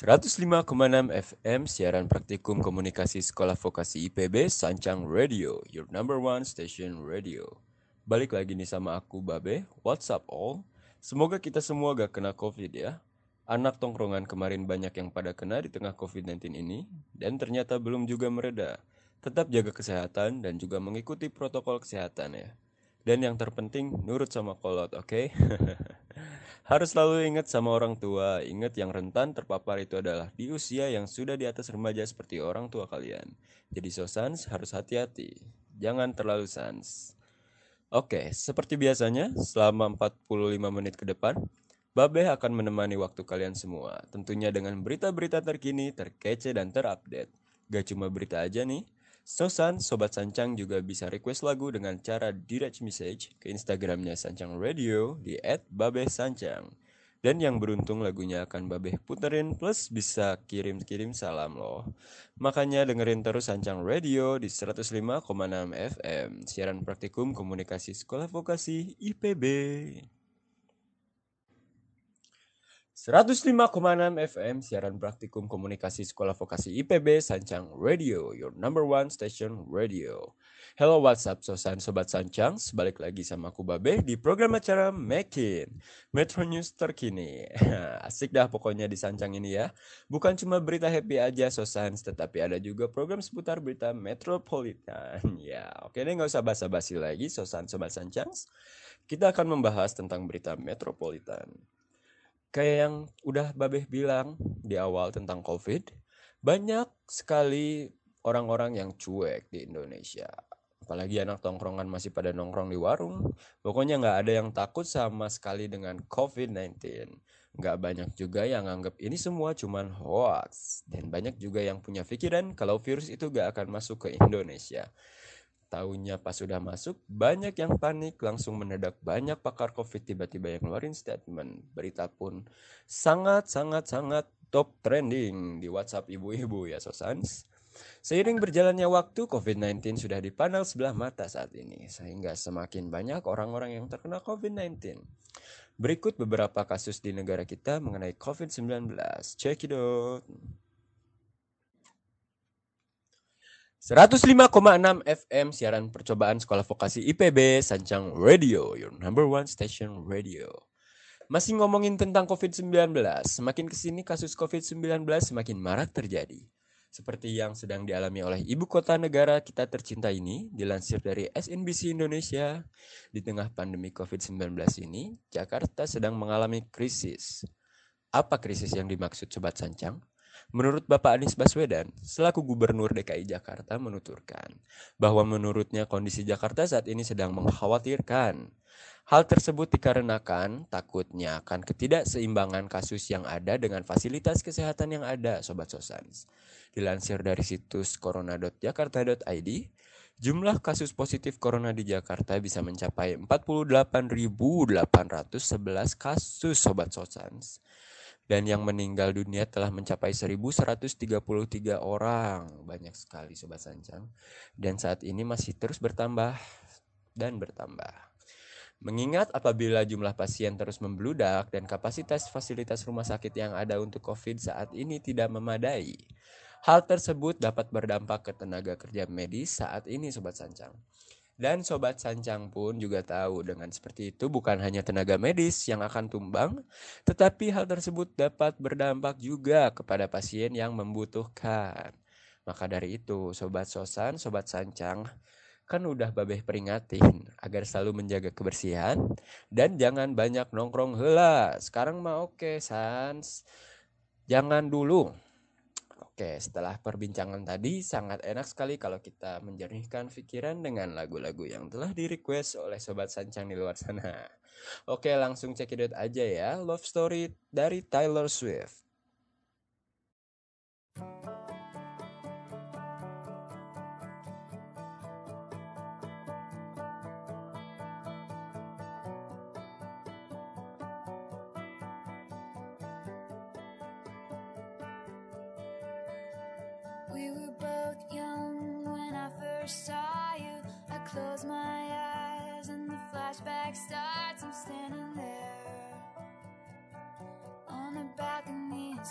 105,6 FM siaran praktikum komunikasi sekolah vokasi IPB Sancang Radio, your number one station radio. Balik lagi nih sama aku Babe, what's up all? Semoga kita semua gak kena covid ya. Anak tongkrongan kemarin banyak yang pada kena di tengah COVID-19 ini, dan ternyata belum juga mereda. Tetap jaga kesehatan dan juga mengikuti protokol kesehatan ya. Dan yang terpenting, nurut sama kolot, oke? Okay? Harus selalu ingat sama orang tua. Ingat yang rentan terpapar itu adalah di usia yang sudah di atas remaja seperti orang tua kalian. Jadi so sans harus hati-hati. Jangan terlalu sans. Oke, seperti biasanya, selama 45 menit ke depan, Babe akan menemani waktu kalian semua, tentunya dengan berita-berita terkini, terkece, dan terupdate. Gak cuma berita aja nih, Sosan, Sobat Sancang juga bisa request lagu dengan cara direct message ke Instagramnya Sancang Radio di @babesancang. Dan yang beruntung lagunya akan Babe puterin plus bisa kirim-kirim salam loh. Makanya dengerin terus Sancang Radio di 105,6 FM, siaran praktikum komunikasi sekolah vokasi IPB. 105,6 FM siaran praktikum komunikasi sekolah vokasi IPB Sancang Radio, your number one station radio. Hello WhatsApp Sosan Sobat Sancang, sebalik lagi sama aku Babe di program acara Makin Metro News terkini. Asik dah pokoknya di Sancang ini ya. Bukan cuma berita happy aja Sosan, tetapi ada juga program seputar berita metropolitan. ya, oke deh nggak usah basa-basi lagi Sosan Sobat Sancang. Kita akan membahas tentang berita metropolitan kayak yang udah Babeh bilang di awal tentang COVID, banyak sekali orang-orang yang cuek di Indonesia. Apalagi anak tongkrongan masih pada nongkrong di warung. Pokoknya nggak ada yang takut sama sekali dengan COVID-19. Nggak banyak juga yang anggap ini semua cuman hoax. Dan banyak juga yang punya pikiran kalau virus itu gak akan masuk ke Indonesia. Tahunya pas sudah masuk, banyak yang panik, langsung mendadak banyak pakar COVID tiba-tiba yang ngeluarin statement. Berita pun sangat-sangat-sangat top trending di WhatsApp ibu-ibu ya Sosans. Seiring berjalannya waktu, COVID-19 sudah dipandang sebelah mata saat ini, sehingga semakin banyak orang-orang yang terkena COVID-19. Berikut beberapa kasus di negara kita mengenai COVID-19. Check it out. 105,6 FM siaran percobaan sekolah vokasi IPB Sancang Radio, your number one station radio. Masih ngomongin tentang COVID-19, semakin ke sini kasus COVID-19 semakin marak terjadi. Seperti yang sedang dialami oleh ibu kota negara kita tercinta ini, dilansir dari SNBC Indonesia, di tengah pandemi COVID-19 ini, Jakarta sedang mengalami krisis. Apa krisis yang dimaksud Sobat Sancang? Menurut Bapak Anies Baswedan, selaku Gubernur DKI Jakarta menuturkan bahwa menurutnya kondisi Jakarta saat ini sedang mengkhawatirkan. Hal tersebut dikarenakan takutnya akan ketidakseimbangan kasus yang ada dengan fasilitas kesehatan yang ada, Sobat Sosans. Dilansir dari situs corona.jakarta.id, jumlah kasus positif corona di Jakarta bisa mencapai 48.811 kasus, Sobat Sosans dan yang meninggal dunia telah mencapai 1133 orang. Banyak sekali sobat sancang. Dan saat ini masih terus bertambah dan bertambah. Mengingat apabila jumlah pasien terus membludak dan kapasitas fasilitas rumah sakit yang ada untuk COVID saat ini tidak memadai, hal tersebut dapat berdampak ke tenaga kerja medis saat ini sobat sancang. Dan Sobat Sancang pun juga tahu dengan seperti itu bukan hanya tenaga medis yang akan tumbang, tetapi hal tersebut dapat berdampak juga kepada pasien yang membutuhkan. Maka dari itu, Sobat Sosan, Sobat Sancang, kan udah babeh peringatin agar selalu menjaga kebersihan dan jangan banyak nongkrong hela. Sekarang mah oke, Sans. Jangan dulu Oke, setelah perbincangan tadi sangat enak sekali kalau kita menjernihkan pikiran dengan lagu-lagu yang telah di request oleh sobat sancang di luar sana. Oke, langsung cekidot aja ya. Love Story dari Taylor Swift. We were both young when I first saw you. I close my eyes and the flashback starts. I'm standing there on the balcony in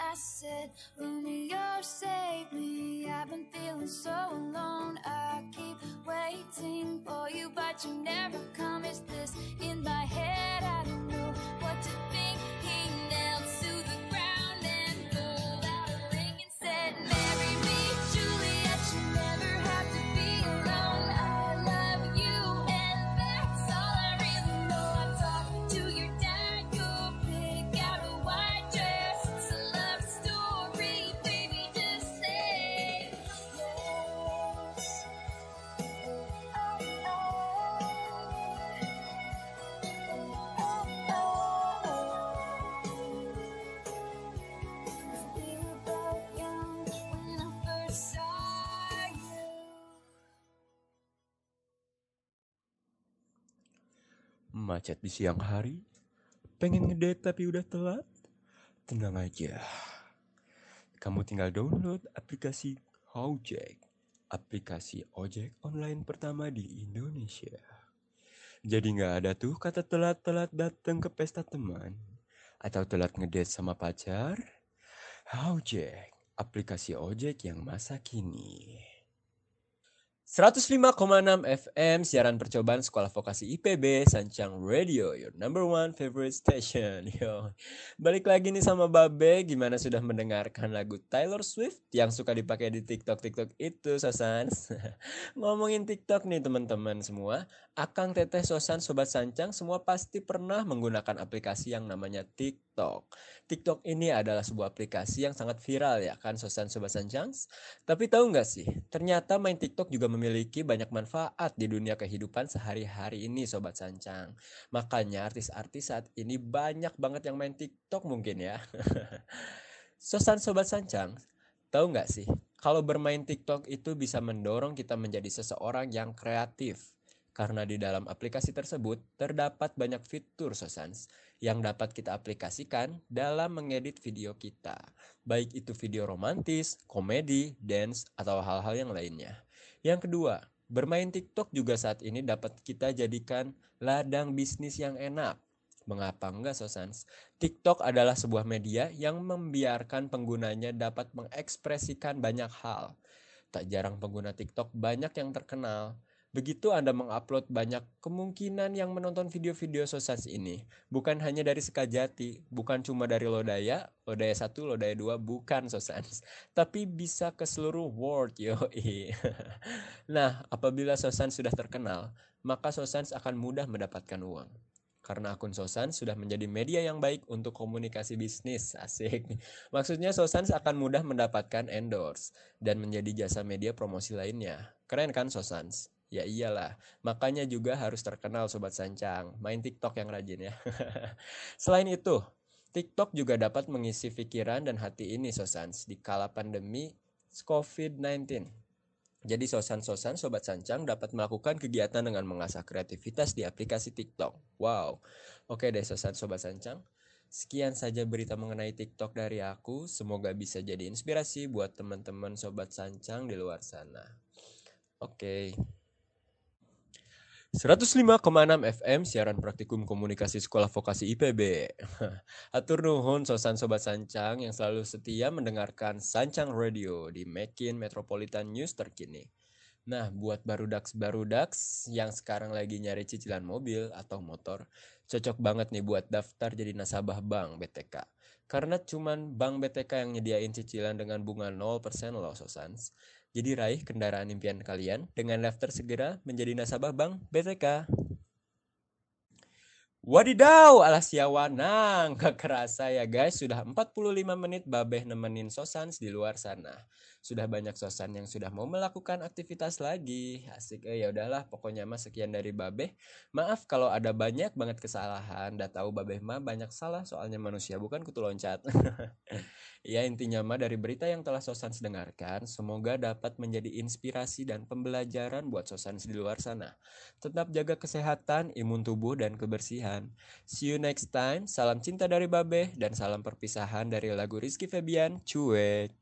I said, Macet di siang hari, pengen ngedate tapi udah telat? Tenang aja. Kamu tinggal download aplikasi Gojek, aplikasi ojek online pertama di Indonesia. Jadi nggak ada tuh kata telat-telat datang ke pesta teman atau telat ngedate sama pacar. Gojek, aplikasi ojek yang masa kini. 105,6 FM siaran percobaan sekolah vokasi IPB Sancang Radio your number one favorite station. Yo. Balik lagi nih sama Babe gimana sudah mendengarkan lagu Taylor Swift yang suka dipakai di TikTok TikTok itu Sosan ngomongin TikTok nih teman-teman semua Akang Teteh Sosan Sobat Sancang semua pasti pernah menggunakan aplikasi yang namanya TikTok TikTok ini adalah sebuah aplikasi yang sangat viral ya kan Sosan Sobat Sancang tapi tahu nggak sih, ternyata main TikTok juga memiliki banyak manfaat di dunia kehidupan sehari-hari ini Sobat Sancang. Makanya artis-artis saat ini banyak banget yang main TikTok mungkin ya. Sosan Sobat Sancang, tahu nggak sih, kalau bermain TikTok itu bisa mendorong kita menjadi seseorang yang kreatif. Karena di dalam aplikasi tersebut terdapat banyak fitur Sosans yang dapat kita aplikasikan dalam mengedit video kita. Baik itu video romantis, komedi, dance, atau hal-hal yang lainnya. Yang kedua, bermain TikTok juga saat ini dapat kita jadikan ladang bisnis yang enak. Mengapa enggak Sosans? TikTok adalah sebuah media yang membiarkan penggunanya dapat mengekspresikan banyak hal. Tak jarang pengguna TikTok banyak yang terkenal. Begitu Anda mengupload banyak kemungkinan yang menonton video-video Sosans ini. Bukan hanya dari Sekajati, bukan cuma dari Lodaya, Lodaya 1, Lodaya 2, bukan Sosans. Tapi bisa ke seluruh world, yoi. nah, apabila Sosans sudah terkenal, maka Sosans akan mudah mendapatkan uang karena akun Sosan sudah menjadi media yang baik untuk komunikasi bisnis. Asik. Maksudnya Sosan akan mudah mendapatkan endorse dan menjadi jasa media promosi lainnya. Keren kan Sosans? Ya iyalah, makanya juga harus terkenal Sobat Sancang. Main TikTok yang rajin ya. Selain itu, TikTok juga dapat mengisi pikiran dan hati ini Sosans di kala pandemi COVID-19. Jadi sosan-sosan Sobat Sancang dapat melakukan kegiatan dengan mengasah kreativitas di aplikasi TikTok. Wow. Oke deh sosan Sobat Sancang. Sekian saja berita mengenai TikTok dari aku. Semoga bisa jadi inspirasi buat teman-teman Sobat Sancang di luar sana. Oke. 105,6 FM siaran praktikum komunikasi sekolah vokasi IPB. Atur nuhun sosan sobat sancang yang selalu setia mendengarkan Sancang Radio di Mekin Metropolitan News terkini. Nah, buat barudaks-barudaks yang sekarang lagi nyari cicilan mobil atau motor, cocok banget nih buat daftar jadi nasabah bank BTK. Karena cuman bank BTK yang nyediain cicilan dengan bunga 0% loh sosans. Jadi raih kendaraan impian kalian dengan daftar segera menjadi nasabah Bank BTK. Wadidaw, alas Yawanang, gak kerasa ya guys, sudah 45 menit babeh nemenin Sosans di luar sana. Sudah banyak Sosan yang sudah mau melakukan aktivitas lagi. Asik, eh ya udahlah, pokoknya mah sekian dari babeh. Maaf kalau ada banyak banget kesalahan, dah tahu babeh mah banyak salah soalnya manusia bukan kutu loncat. ya intinya mah dari berita yang telah Sosans dengarkan, semoga dapat menjadi inspirasi dan pembelajaran buat Sosans di luar sana. Tetap jaga kesehatan, imun tubuh, dan kebersihan. See you next time. Salam cinta dari Babe dan salam perpisahan dari lagu Rizky Febian, Cuek.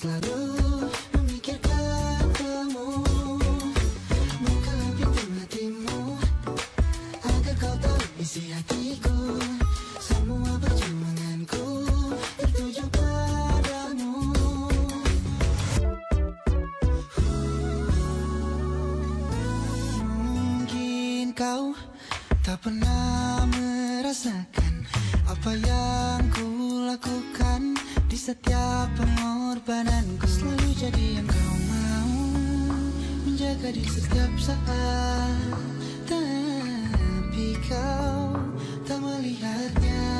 Selalu pengorbananku. Selalu jadi yang kau mau menjaga di setiap saat, tapi kau tak melihatnya.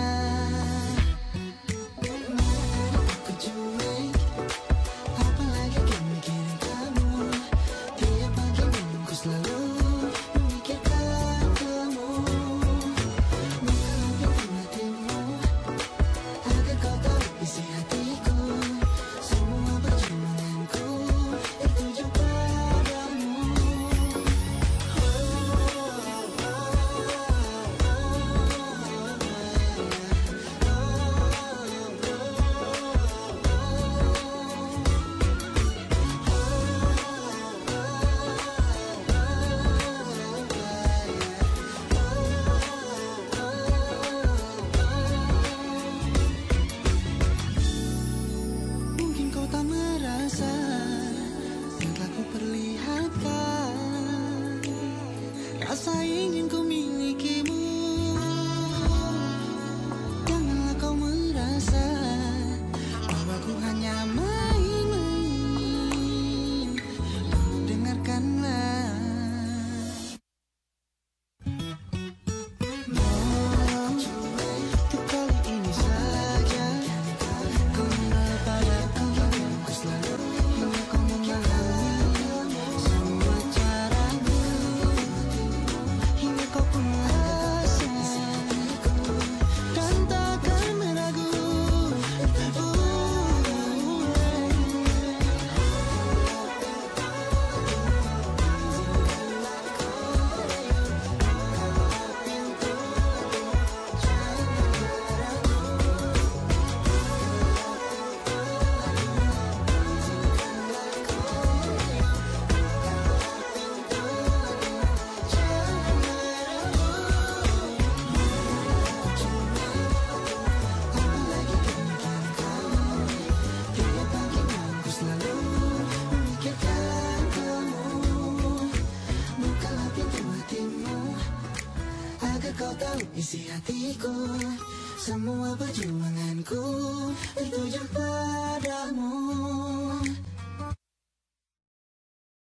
Và ý.